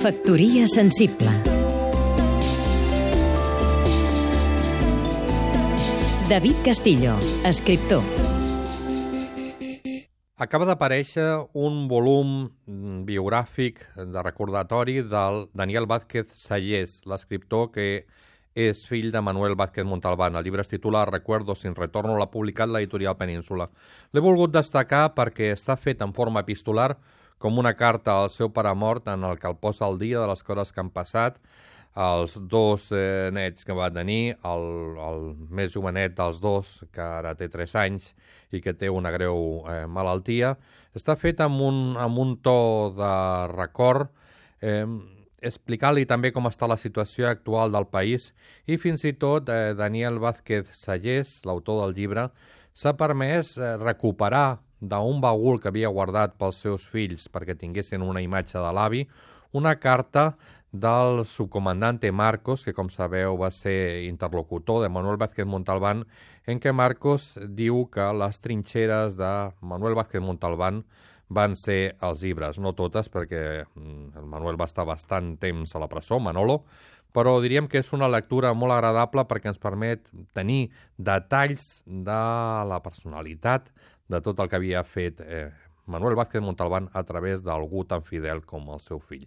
Factoria sensible David Castillo, escriptor Acaba d'aparèixer un volum biogràfic de recordatori del Daniel Vázquez Sallés, l'escriptor que és fill de Manuel Vázquez Montalbán. El llibre es titula Recuerdos sin retorno, l'ha publicat l'editorial Península. L'he volgut destacar perquè està fet en forma epistolar com una carta al seu pare mort en el que el posa al dia de les coses que han passat, els dos eh, nets que va tenir, el, el més jovenet dels dos, que ara té 3 anys i que té una greu eh, malaltia, està fet amb un, amb un to de record, eh, explicar-li també com està la situació actual del país i fins i tot eh, Daniel Vázquez Sallés, l'autor del llibre, s'ha permès eh, recuperar d'un baúl que havia guardat pels seus fills perquè tinguessin una imatge de l'avi, una carta del subcomandante Marcos, que com sabeu va ser interlocutor de Manuel Vázquez Montalbán, en què Marcos diu que les trinxeres de Manuel Vázquez Montalbán van ser els llibres, no totes, perquè mm, el Manuel va estar bastant temps a la presó, Manolo, però diríem que és una lectura molt agradable perquè ens permet tenir detalls de la personalitat de tot el que havia fet eh, Manuel Vázquez Montalbán a través d'algú tan fidel com el seu fill.